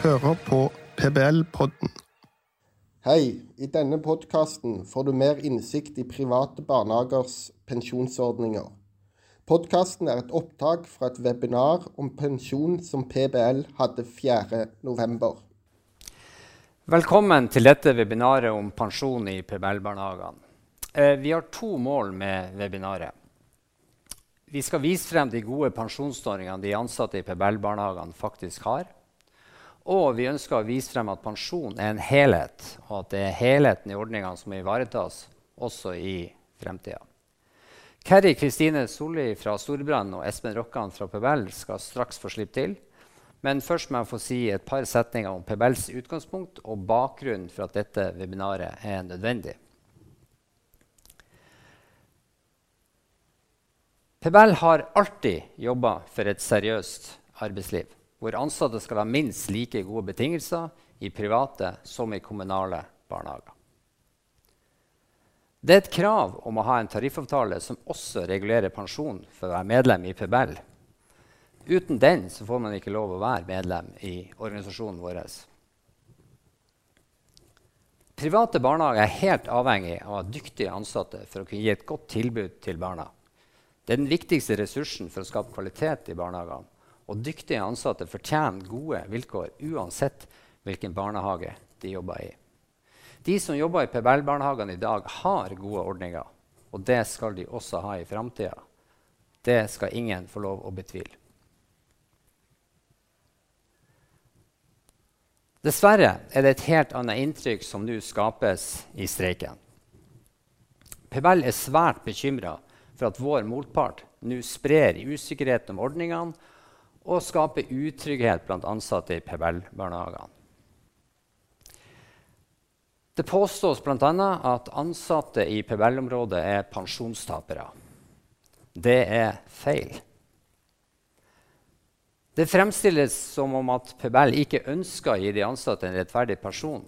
hører på PBL-podden. Hei, i denne podkasten får du mer innsikt i private barnehagers pensjonsordninger. Podkasten er et opptak fra et webinar om pensjon som PBL hadde 4.11. Velkommen til dette webinaret om pensjon i PBL-barnehagene. Eh, vi har to mål med webinaret. Vi skal vise frem de gode pensjonsordningene de ansatte i PBL-barnehagene faktisk har. Og vi ønsker å vise frem at pensjon er en helhet, og at det er helheten i ordningene som ivaretas også i fremtida. Kerry Kristine Solli fra Storbrann og Espen Rokkan fra PBL skal straks få slippe til. Men først må jeg få si et par setninger om PBLs utgangspunkt og bakgrunnen for at dette webinaret er nødvendig. PBL har alltid jobba for et seriøst arbeidsliv, hvor ansatte skal ha minst like gode betingelser i private som i kommunale barnehager. Det er et krav om å ha en tariffavtale som også regulerer pensjon for å være medlem i PBL. Uten den får man ikke lov å være medlem i organisasjonen vår. Private barnehager er helt avhengig av å ha dyktige ansatte for å kunne gi et godt tilbud til barna. Det er den viktigste ressursen for å skape kvalitet i barnehagene. Og dyktige ansatte fortjener gode vilkår uansett hvilken barnehage de jobber i. De som jobber i PBL-barnehagene i dag, har gode ordninger. Og det skal de også ha i framtida. Det skal ingen få lov å betvile. Dessverre er det et helt annet inntrykk som nå skapes i streiken. PBL er svært bekymra for at vår motpart nå sprer usikkerhet om ordningene og skaper utrygghet blant ansatte i PBL-barnehagene. Det påstås bl.a. at ansatte i PBL-området er pensjonstapere. Det er feil. Det fremstilles som om at PBL ikke ønsker å gi de ansatte en rettferdig person.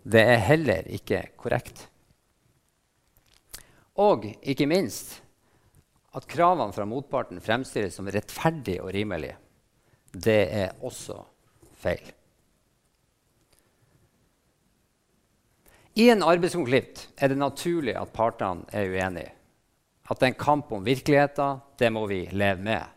Det er heller ikke korrekt. Og ikke minst at kravene fra motparten fremstilles som rettferdig og rimelig. Det er også feil. I en arbeidskonflikt er det naturlig at partene er uenige. At det er en kamp om virkeligheten, det må vi leve med.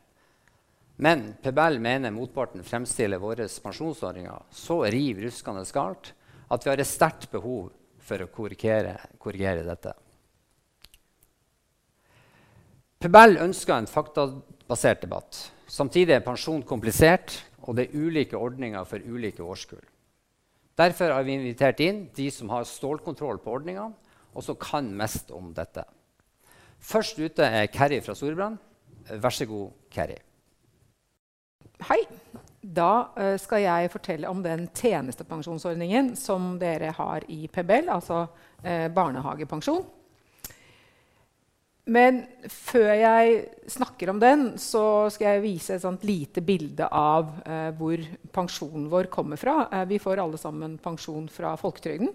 Men PBL mener motparten fremstiller våre pensjonsordninger så riv ruskende galt at vi har et sterkt behov for å korrigere, korrigere dette. PBL ønsker en faktabasert debatt. Samtidig er pensjon komplisert, og det er ulike ordninger for ulike årskull. Derfor har vi invitert inn de som har stålkontroll på ordningene, og som kan mest om dette. Først ute er Kerry fra Storbrann. Vær så god, Kerry. Hei. Da uh, skal jeg fortelle om den tjenestepensjonsordningen som dere har i PBL, altså uh, barnehagepensjon. Men før jeg snakker om den, så skal jeg vise et lite bilde av eh, hvor pensjonen vår kommer fra. Eh, vi får alle sammen pensjon fra folketrygden.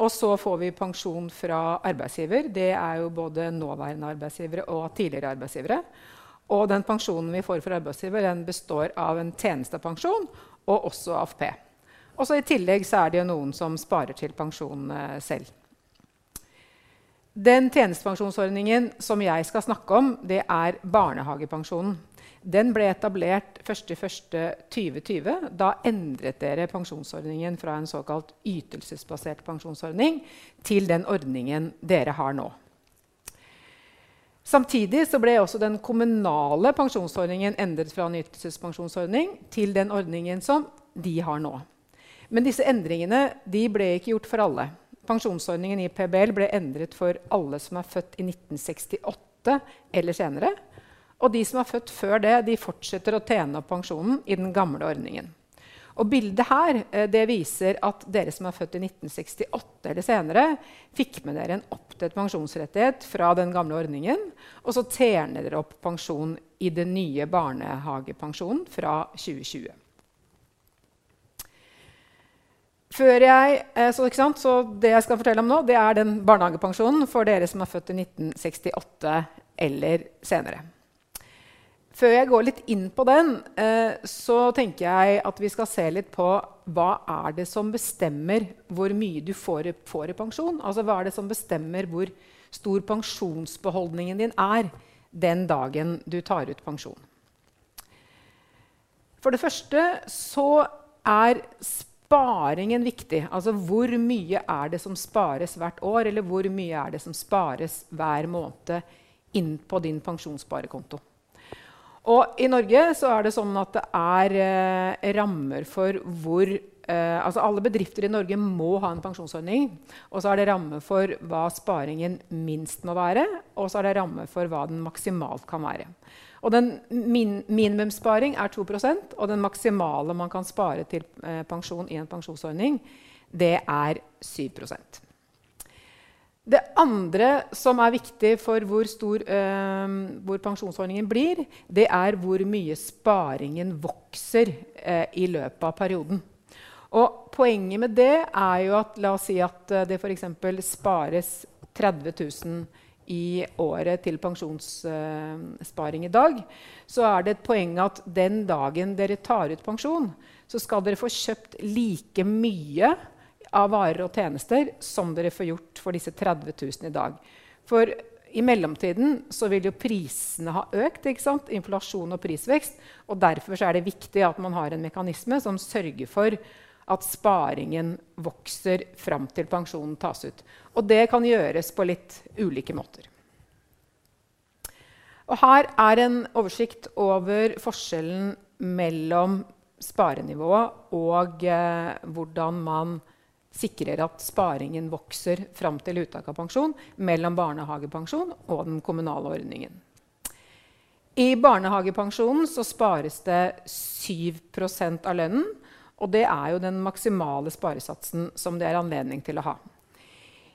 Og så får vi pensjon fra arbeidsgiver. Det er jo både nåværende arbeidsgivere og tidligere arbeidsgivere. Og den pensjonen vi får fra arbeidsgiver, den består av en tjenestepensjon og også AFP. Og så I tillegg er det jo noen som sparer til pensjon eh, selv. Den tjenestepensjonsordningen som jeg skal snakke om, det er barnehagepensjonen. Den ble etablert 1.1.2020. Da endret dere pensjonsordningen fra en såkalt ytelsesbasert pensjonsordning til den ordningen dere har nå. Samtidig ble også den kommunale pensjonsordningen endret fra en ytelsespensjonsordning til den ordningen som de har nå. Men disse endringene de ble ikke gjort for alle. Pensjonsordningen i PBL ble endret for alle som er født i 1968 eller senere. Og de som er født før det, de fortsetter å tjene opp pensjonen i den gamle ordningen. Og Bildet her eh, det viser at dere som er født i 1968 eller senere, fikk med dere en oppdelt pensjonsrettighet fra den gamle ordningen. Og så tjener dere opp pensjon i den nye barnehagepensjonen fra 2020. Før jeg, eh, så, så, Det jeg skal fortelle om nå, det er den barnehagepensjonen for dere som er født i 1968 eller senere. Før jeg går litt inn på den, eh, så tenker jeg at vi skal se litt på hva er det som bestemmer hvor mye du får, får i pensjon. Altså hva er det som bestemmer hvor stor pensjonsbeholdningen din er den dagen du tar ut pensjon. For det første så er sparingen viktig. Altså hvor mye er det som spares hvert år, eller hvor mye er det som spares hver måned inn på din pensjonssparekonto. Og I Norge så er det sånn at det er eh, rammer for hvor eh, altså Alle bedrifter i Norge må ha en pensjonsordning. Og så er det rammer for hva sparingen minst må være, og så er det rammer for hva den maksimalt kan være. Og den min minimumssparing er 2% og den maksimale man kan spare til eh, pensjon i en pensjonsordning, det er 7% det andre som er viktig for hvor stor eh, hvor pensjonsordningen blir, det er hvor mye sparingen vokser eh, i løpet av perioden. Og poenget med det er jo at la oss si at uh, det f.eks. spares 30 000 i året til pensjonssparing i dag, så er det et poeng at den dagen dere tar ut pensjon, så skal dere få kjøpt like mye av varer og tjenester som dere får gjort for disse 30 000 i dag. For i mellomtiden så vil jo prisene ha økt. ikke sant? Inflasjon og prisvekst. og Derfor er det viktig at man har en mekanisme som sørger for at sparingen vokser fram til pensjonen tas ut. Og det kan gjøres på litt ulike måter. Og her er en oversikt over forskjellen mellom sparenivået og eh, hvordan man sikrer at sparingen vokser fram til uttak av pensjon mellom barnehagepensjon og den kommunale ordningen. I barnehagepensjonen spares det 7% av lønnen. Og det er jo den maksimale sparesatsen som det er anledning til å ha.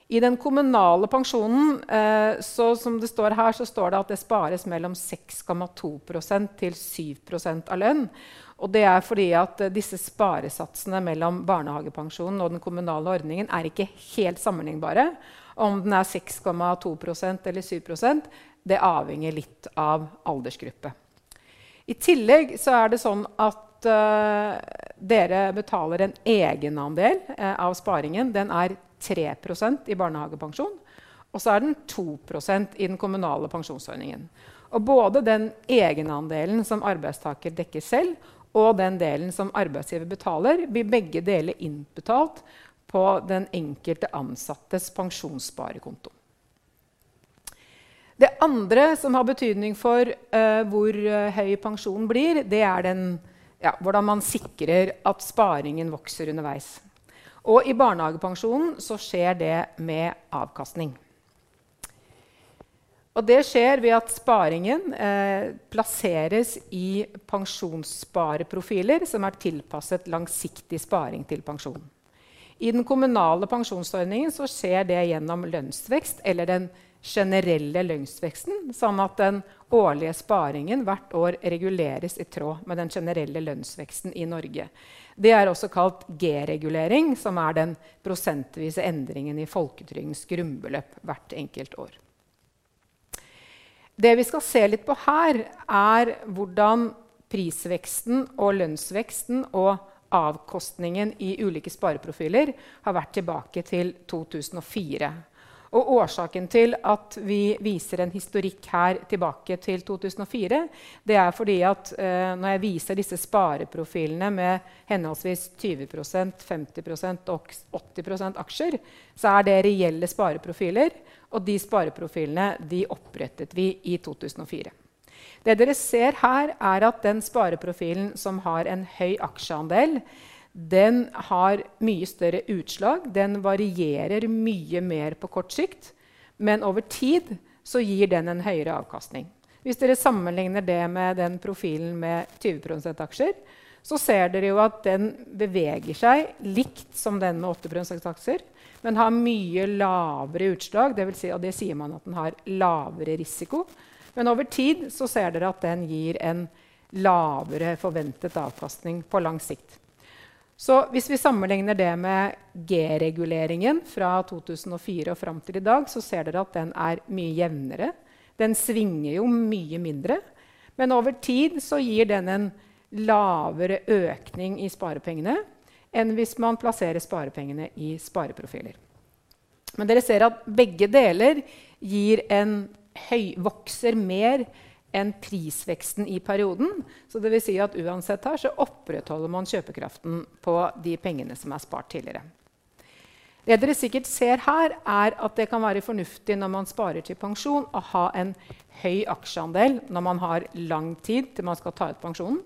I den kommunale pensjonen eh, så, som det står her, så står det at det spares mellom 6,2% til 7 av lønn. Og det er fordi at uh, disse sparesatsene mellom barnehagepensjonen og den kommunale ordningen er ikke helt sammenlignbare. Om den er 6,2% eller 7% det avhenger litt av aldersgruppe. I tillegg så er det sånn at uh, dere betaler en egenandel uh, av sparingen. Den er 3% i barnehagepensjon. Og så er den 2% i den kommunale pensjonsordningen. Og både den egenandelen som arbeidstaker dekker selv, og den delen som arbeidsgiver betaler, blir begge deler innbetalt på den enkelte ansattes pensjonssparekonto. Det andre som har betydning for uh, hvor høy pensjonen blir, det er den, ja, hvordan man sikrer at sparingen vokser underveis. Og i barnehagepensjonen så skjer det med avkastning. Og det skjer ved at sparingen eh, plasseres i pensjonsspareprofiler som er tilpasset langsiktig sparing til pensjon. I den kommunale pensjonsordningen så skjer det gjennom lønnsvekst eller den generelle lønnsveksten, sånn at den årlige sparingen hvert år reguleres i tråd med den generelle lønnsveksten i Norge. Det er også kalt G-regulering, som er den prosentvise endringen i folketrygdens grunnbeløp hvert enkelt år. Det vi skal se litt på her, er hvordan prisveksten og lønnsveksten og avkostningen i ulike spareprofiler har vært tilbake til 2004. Og Årsaken til at vi viser en historikk her tilbake til 2004, det er fordi at eh, når jeg viser disse spareprofilene med henholdsvis 20% 50% og 80% aksjer, så er det reelle spareprofiler. Og de spareprofilene de opprettet vi i 2004. Det dere ser her, er at den spareprofilen som har en høy aksjeandel, den har mye større utslag. Den varierer mye mer på kort sikt. Men over tid så gir den en høyere avkastning. Hvis dere sammenligner det med den profilen med 20% aksjer, så ser dere jo at den beveger seg likt som den med 8 aksjer, men har mye lavere utslag. Det vil si, og det sier man at den har lavere risiko. Men over tid så ser dere at den gir en lavere forventet avkastning på lang sikt. Så hvis vi sammenligner det med G-reguleringen fra 2004 og fram til i dag, så ser dere at den er mye jevnere. Den svinger jo mye mindre. Men over tid så gir den en lavere økning i sparepengene enn hvis man plasserer sparepengene i spareprofiler. Men dere ser at begge deler høy, vokser mer enn prisveksten i perioden. Så det vil si at uansett her så opprettholder man kjøpekraften på de pengene som er spart tidligere. Det dere sikkert ser her, er at det kan være fornuftig når man sparer til pensjon, å ha en høy aksjeandel når man har lang tid til man skal ta ut pensjonen.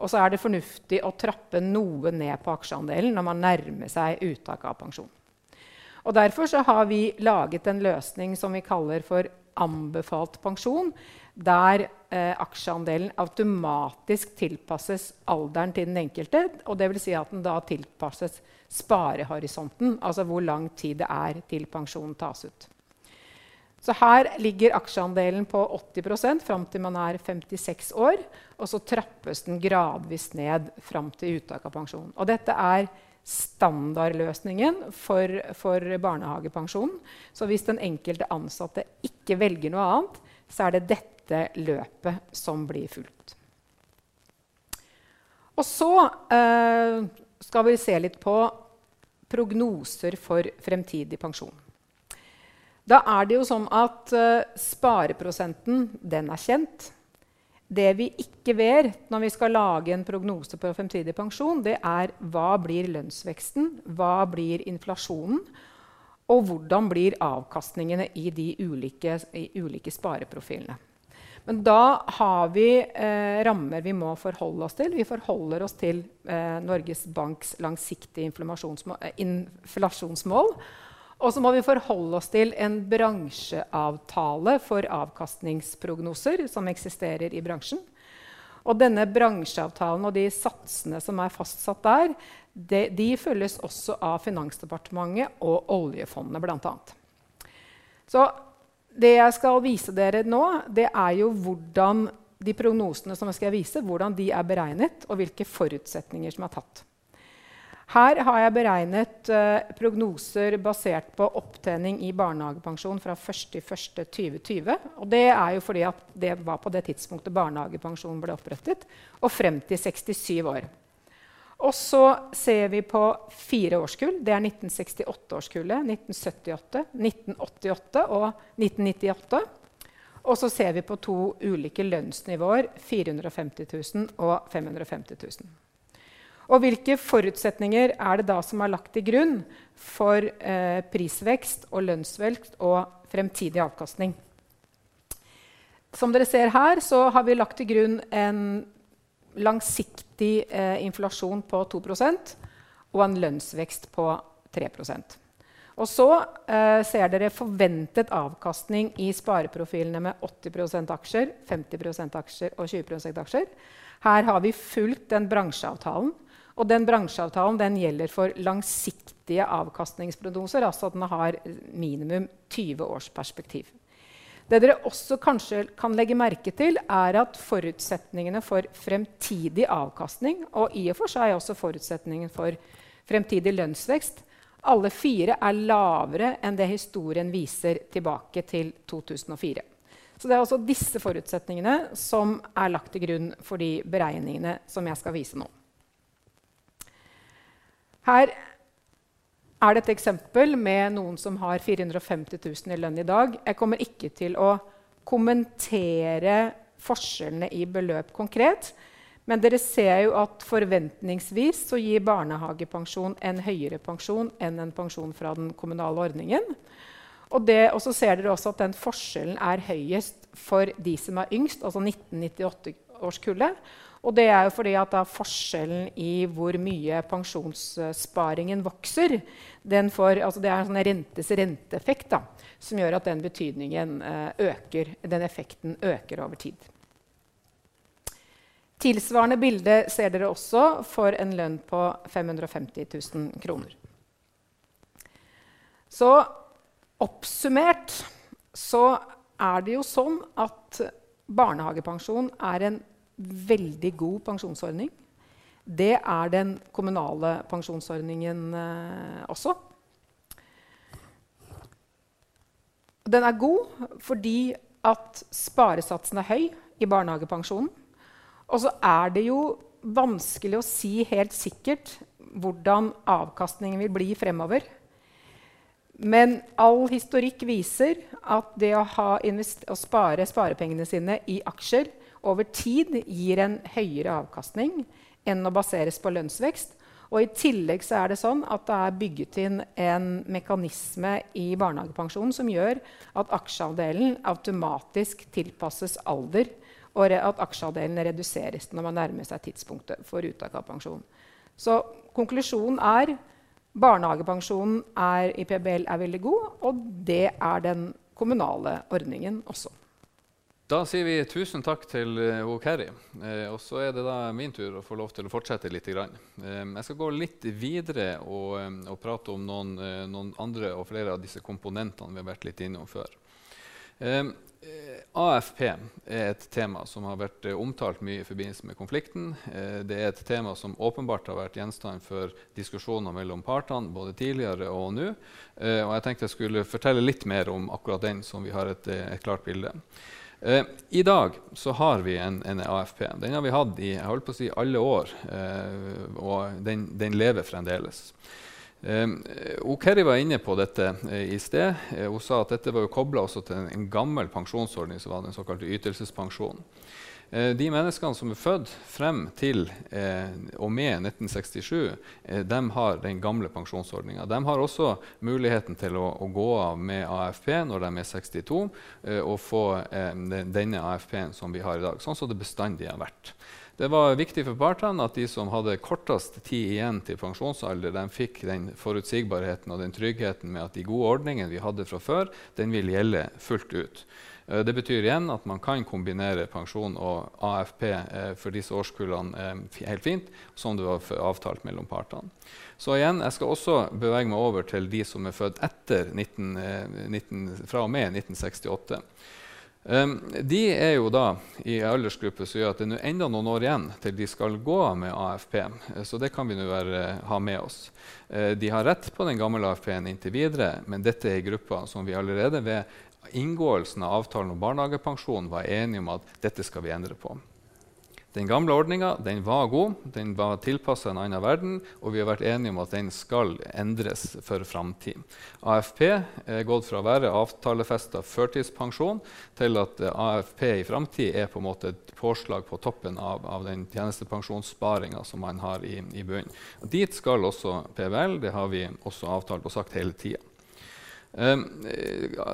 Og så er det fornuftig å trappe noe ned på aksjeandelen når man nærmer seg uttak av pensjon. Og Derfor har vi laget en løsning som vi kaller for anbefalt pensjon, der eh, aksjeandelen automatisk tilpasses alderen til den enkelte. og det vil Si at den da tilpasses sparehorisonten, altså hvor lang tid det er til pensjonen tas ut. Så her ligger aksjeandelen på 80% fram til man er 56 år. Og så trappes den gradvis ned fram til uttak av pensjon. Og dette er standardløsningen for, for barnehagepensjonen. Så hvis den enkelte ansatte ikke velger noe annet, så er det dette løpet som blir fulgt. Og så eh, skal vi se litt på prognoser for fremtidig pensjon. Da er det jo sånn at eh, spareprosenten den er kjent. Det vi ikke vet når vi skal lage en prognose på fremtidig pensjon, det er hva blir lønnsveksten, hva blir inflasjonen, og hvordan blir avkastningene i de ulike, i ulike spareprofilene. Men da har vi eh, rammer vi må forholde oss til. Vi forholder oss til eh, Norges Banks langsiktige eh, inflasjonsmål. Og så må vi forholde oss til en bransjeavtale for avkastningsprognoser som eksisterer i bransjen. Og denne bransjeavtalen og de satsene som er fastsatt der, de, de følges også av Finansdepartementet og oljefondet bl.a. Så det jeg skal vise dere nå, det er jo hvordan de prognosene som jeg skal vise, hvordan de er beregnet, og hvilke forutsetninger som er tatt. Her har jeg beregnet eh, prognoser basert på opptjening i barnehagepensjon fra 1.1.2020. Og det er jo fordi det var på det tidspunktet barnehagepensjonen ble opprettet, og frem til 67 år. Og så ser vi på fire årskull. Det er 1968-årskullet, 1978, 1988 og 1998. Og så ser vi på to ulike lønnsnivåer, 450 000 og 550 000. Og hvilke forutsetninger er det da som er lagt til grunn for eh, prisvekst og lønnsvekst og fremtidig avkastning? Som dere ser her, så har vi lagt til grunn en langsiktig eh, inflasjon på 2% og en lønnsvekst på 3% og så eh, ser dere forventet avkastning i spareprofilene med 80% aksjer, 50% aksjer og 20% aksjer. Her har vi fulgt den bransjeavtalen og den bransjeavtalen den gjelder for langsiktige avkastningsprognoser. Altså at den har minimum 20 års perspektiv. Det dere også kanskje kan legge merke til, er at forutsetningene for fremtidig avkastning, og i og for seg også forutsetningen for fremtidig lønnsvekst, alle fire er lavere enn det historien viser tilbake til 2004. Så det er altså disse forutsetningene som er lagt til grunn for de beregningene som jeg skal vise nå. Her er det et eksempel med noen som har 450 000 i lønn i dag. Jeg kommer ikke til å kommentere forskjellene i beløp konkret. Men dere ser jo at forventningsvis så gir barnehagepensjon en høyere pensjon enn en pensjon fra den kommunale ordningen. Og, det, og så ser dere også at den forskjellen er høyest for de som er yngst, altså 1998-årskullet. Og det er jo fordi at da forskjellen i hvor mye pensjonssparingen vokser får, altså Det er en sånn rentes renteeffekt som gjør at den betydningen eh, øker, den effekten øker over tid. Tilsvarende bilde ser dere også for en lønn på 550 000 kroner. Så oppsummert så er det jo sånn at barnehagepensjon er en veldig god pensjonsordning. Det er den kommunale pensjonsordningen eh, også. Den er god fordi at sparesatsen er høy. i barnehagepensjonen. Og så er det jo vanskelig å si helt sikkert hvordan avkastningen vil bli fremover. Men all historikk viser at det å, å spare sparepengene sine i aksjer over tid gir en høyere avkastning enn å baseres på lønnsvekst. Og I tillegg så er det sånn at det er bygget inn en mekanisme i barnehagepensjonen som gjør at aksjeandelen automatisk tilpasses alder, og at aksjeandelen reduseres når man nærmer seg tidspunktet for uttak av pensjon. Så konklusjonen er barnehagepensjonen er, i PBL er veldig god, og det er den kommunale ordningen også. Da sier vi tusen takk til uh, Kerry. Eh, og så er det da min tur å få lov til å fortsette litt. Grann. Eh, jeg skal gå litt videre og, um, og prate om noen, uh, noen, andre og flere av disse komponentene vi har vært litt innom før. Um, AFP er et tema som har vært omtalt mye i forbindelse med konflikten. det er et tema som åpenbart har vært gjenstand for diskusjoner mellom partene både tidligere og nå. og jeg tenkte jeg skulle fortelle litt mer om akkurat den, som vi har et, et klart bilde. Eh, I dag så har vi en, en, AFP. Den har vi hatt i jeg holdt på å si, alle år, eh, og den, den, lever fremdeles. Eh, Okeri var inne på dette eh, i sted. Eh, hun sa at dette var kobla til en, en, gammel pensjonsordning som var den såkalte ytelsespensjonen. Eh, de menneskene som er født frem til eh, og med 1967, eh, de har den gamle pensjonsordninga. De har også muligheten til å, å, gå av med AFP når de er 62, eh, og få denne AFP-en som vi har i dag, sånn som det bestandig har vært. Det var viktig for partene at de som hadde kortest tid igjen til pensjonsalder, de fikk den forutsigbarheten og den tryggheten med at de gode ordningene vi hadde fra før, den vil gjelde fullt ut. Eh, det betyr igjen at man kan kombinere pensjon og AFP eh, for disse årskullene eh, helt fint, som det var avtalt mellom partene. Så igjen, Jeg skal også bevege meg over til de som er født etter 19, 19, fra og med 1968. Um, de er jo da i aldersgruppe som gjør at det er enda noen år igjen til de skal gå med AFP. Så det kan vi nå ha med oss. Uh, de har rett på den gamle AFP-en inntil videre, men dette er grupper som vi allerede ved inngåelsen av avtalen om barnehagepensjon var enige om at dette skal vi endre på. Den gamle ordninga var god, den var tilpassa en annen verden, og vi har vært enige om at den skal endres for framtid. AFP er gått fra å være avtalefesta førtidspensjon til at AFP i framtid er på en måte et påslag på toppen av, av den tjenestepensjonssparinga som man har i, i bunnen. Dit skal også PBL, det har vi også avtalt og sagt hele tida. Ehm,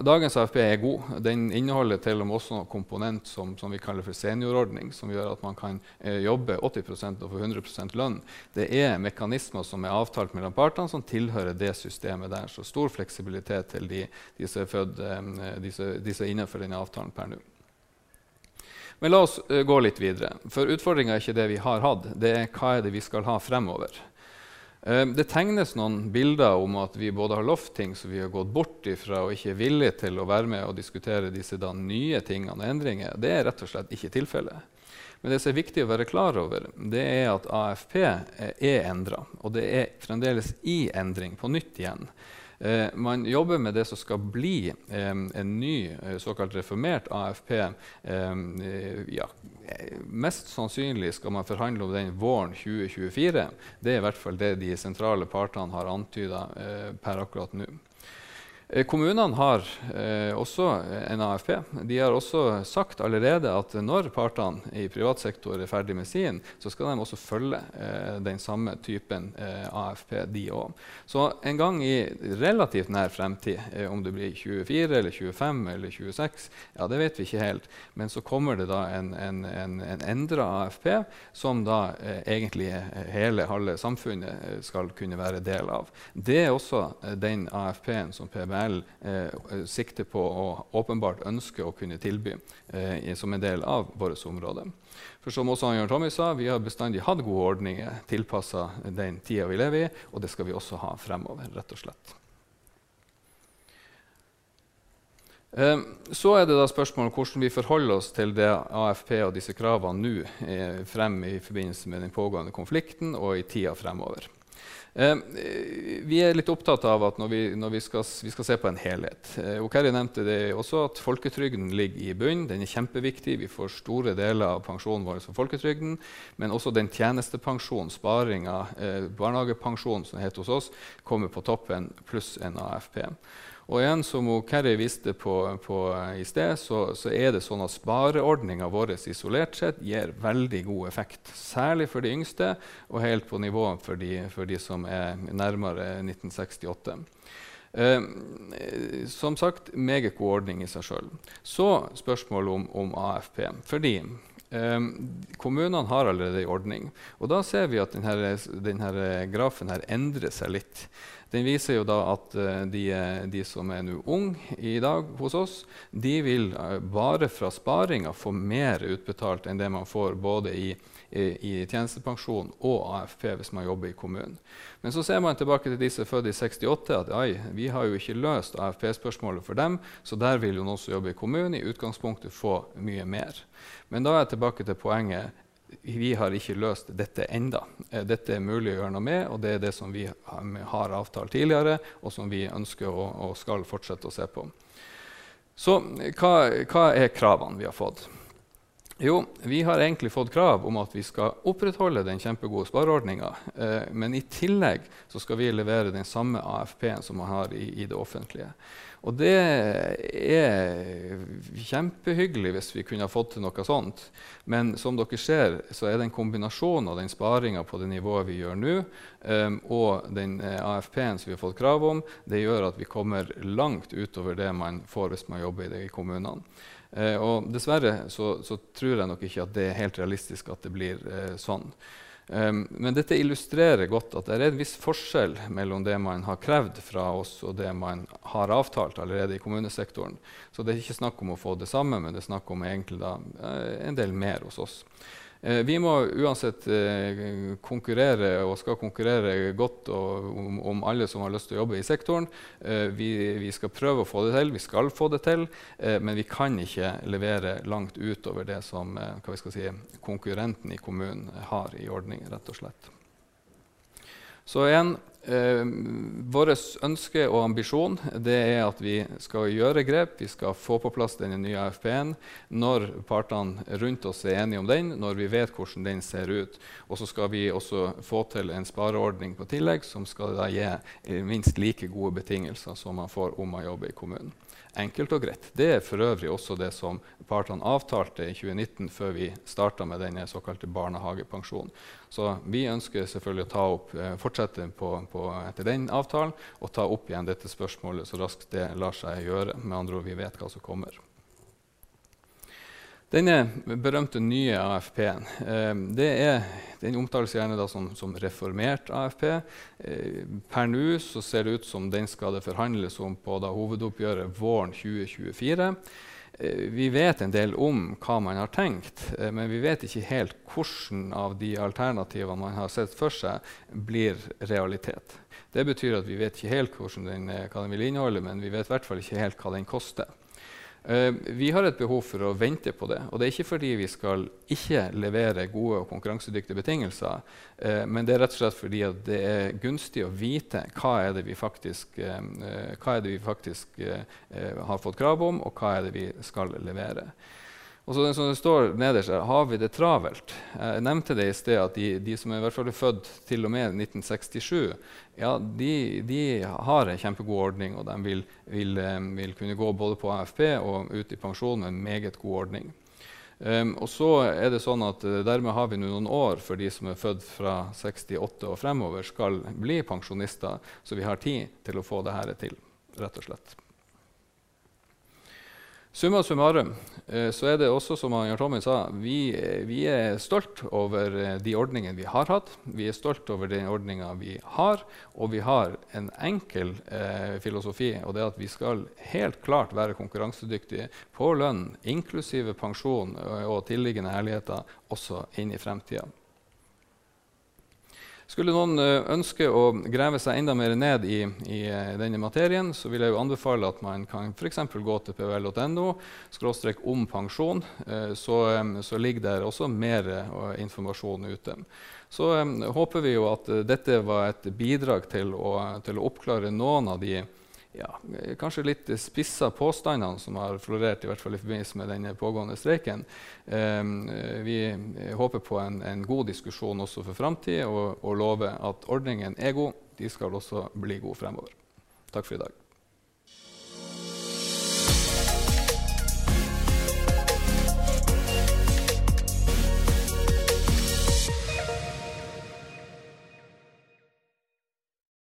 dagens AFP er god. Den inneholder til og med også noen komponent som, som, vi kaller for seniorordning, som gjør at man kan eh, jobbe 80% og få 100% lønn. Det er mekanismer som er avtalt mellom partene, som tilhører det systemet der. Så stor fleksibilitet til de, de som er født de, de som er innenfor denne avtalen per nå. Men la oss uh, gå litt videre. For utfordringa er ikke det vi har hatt, det er hva er det vi skal ha fremover. Ehm, det tegnes noen bilder om at vi både har lovt ting som vi har gått bort ifra, og ikke er villige til å være med og diskutere disse da, nye tingene og endringer. Det er rett og slett ikke tilfellet. Men det som er viktig å være klar over, det er at AFP er endra. Og det er fremdeles i endring, på nytt igjen. Eh, man jobber med det som skal bli eh, en ny eh, såkalt reformert AFP. Ja, mest sannsynlig skal man forhandle om den våren 2024. Det er i hvert fall det de sentrale partene har antyda per akkurat nå. Eh, kommunene har eh, også en AFP. De har også sagt allerede at når partene i privat sektor er ferdig med sin, så skal de også følge eh, den samme typen eh, AFP, de òg. Så en gang i relativt nær fremtid, eh, om det blir 24 eller 25 eller 26, ja, det vet vi ikke helt, men så kommer det da en, en, en, en endra AFP som da eh, egentlig hele, halve samfunnet skal kunne være del av. Det er også den AFP-en som PBL NRL eh, sikter på og åpenbart ønsker å kunne tilby eh, som en del av vårt område. For som også Jørn Tommy sa, Vi har bestandig hatt gode ordninger tilpassa den tida vi lever i, og det skal vi også ha fremover. rett og slett. Eh, så er det da spørsmålet om hvordan vi forholder oss til det AFP og disse kravene nå eh, frem i forbindelse med den pågående konflikten og i tida fremover. Eh, vi er litt opptatt av at når vi, når vi, skal, vi skal, se på en helhet eh, Okeri nevnte det også at Folketrygden ligger i bunnen. Den er kjempeviktig. Vi får store deler av pensjonen vår fra folketrygden. Men også den tjenestepensjonen, sparinga, eh, barnehagepensjonen som det heter hos oss, kommer på toppen, pluss en AFP. Og igjen, som Kerry viste på, på i sted, så, så, er det sånn at spareordninga vår isolert sett gir veldig god effekt. Særlig for de yngste, og helt på nivå for de, for de som er nærmere 1968. Eh, som sagt, meget god ordning i seg sjøl. Så spørsmålet om, om AFP. Fordi eh, kommunene har allerede en ordning. Og da ser vi at denne, denne grafen her endrer seg litt. Den viser jo da at uh, de, de, som er nå unge i dag hos oss, de vil bare fra sparinga få mer utbetalt enn det man får både i, i, i, tjenestepensjon og AFP hvis man jobber i kommunen. Men så ser man tilbake til de som er født i 68, at ai, vi har jo ikke løst AFP-spørsmålet for dem, så der vil jo noen som jobber i kommunen, i utgangspunktet få mye mer. Men da er jeg tilbake til poenget vi har ikke løst dette enda. Eh, dette er mulig å gjøre noe med, og det er det som vi har avtalt tidligere, og som vi ønsker og, og skal fortsette å se på. Så hva, hva, er kravene vi har fått? Jo, vi har egentlig fått krav om at vi skal opprettholde den kjempegode spareordninga. Eh, men i tillegg så skal vi levere den samme AFP-en som man har i, i det offentlige. Og det er kjempehyggelig hvis vi kunne ha fått til noe sånt. Men som dere ser, så er det en kombinasjon av den sparinga på det nivået vi gjør nå, um, og den eh, AFP-en som vi har fått krav om, det gjør at vi kommer langt utover det man får hvis man jobber i det i kommunene. Uh, og dessverre så, så, tror jeg nok ikke at det er helt realistisk at det blir eh, sånn. Um, men dette illustrerer godt at det er en viss forskjell mellom det man har krevd fra oss, og det man har avtalt allerede i kommunesektoren. Så det er ikke snakk om å få det samme, men det er snakk om egentlig da, eh, en del mer hos oss. Eh, vi må uansett eh, konkurrere og skal konkurrere godt om, om, alle som har lyst til å jobbe i sektoren. Eh, vi, vi, skal prøve å få det til, vi skal få det til, men vi kan ikke levere langt utover det som si, konkurrenten i kommunen har i ordningen, rett og slett. Så igjen, Eh, Vårt ønske og ambisjon er at vi skal gjøre grep. Vi skal få på plass den nye AFP-en når partene rundt oss er enige om den, når vi vet hvordan den ser ut. Og så skal vi også få til en spareordning på tillegg som skal gi minst like gode betingelser som man får om man jobber i kommunen. Enkelt og greit. Det er for øvrig også det som partene avtalte i 2019 før vi starta med denne såkalte barnehagepensjonen. Så vi ønsker selvfølgelig å opp, eh, fortsette på, på, etter den avtalen og ta opp igjen dette spørsmålet så raskt det lar seg gjøre. Med andre ord, vi vet hva som kommer. Denne berømte nye AFP-en eh, den omtales gjerne som, som, reformert AFP. Eh, per nå ser det ut som den skal det forhandles om på hovedoppgjøret våren 2024. Eh, vi vet en del om hva man har tenkt, men vi vet ikke helt hvordan av de alternativene man har sett for seg, blir realitet. Det betyr at vi vet ikke helt den, eh, hva den vil inneholde, men vi vet i hvert fall ikke helt hva den koster. Uh, vi har et behov for å vente på det. Og det er ikke fordi vi skal ikke levere gode og konkurransedyktige betingelser, uh, men det er rett og slett fordi det er gunstig å vite hva er det vi faktisk, uh, det vi faktisk har fått krav om, og hva er det vi skal levere. Og så som det står nederst her, Har vi det travelt? Jeg nevnte det i sted at de, de som er i hvert fall født til og med 1967, ja, de, de har en kjempegod ordning, og de vil, vil, vil, kunne gå både på AFP og ut i pensjon med en meget god ordning. Um, og så er det sånn at uh, Dermed har vi noen år for de som er født fra 68 og fremover, skal bli pensjonister, så vi har tid til å få dette til. rett og slett. Summa summarum eh, så er det også som Jan Tommy sa, vi, vi, er stolt over eh, de ordningene vi har hatt. Vi er stolt over den ordninga vi har, og vi har en enkel eh, filosofi. og det er at Vi skal helt klart være konkurransedyktige på lønn, inklusive pensjon og, og tilliggende herligheter, også inn i fremtida. Skulle noen uh, ønske å grave seg enda mer ned i, i uh, denne materien, så vil jeg jo anbefale at man kan f.eks. gå til pvl.no om pensjon. Uh, så, så, ligger der også mer informasjon ute. Så håper vi jo at dette var et bidrag til å, til å oppklare noen av de ja, kanskje litt spissa påstandene som har florert i hvert fall i forbindelse med denne pågående streiken. Eh, vi håper på en, en, god diskusjon også for framtida og, og lover at ordningen er god. De skal også bli gode fremover. Takk for i dag.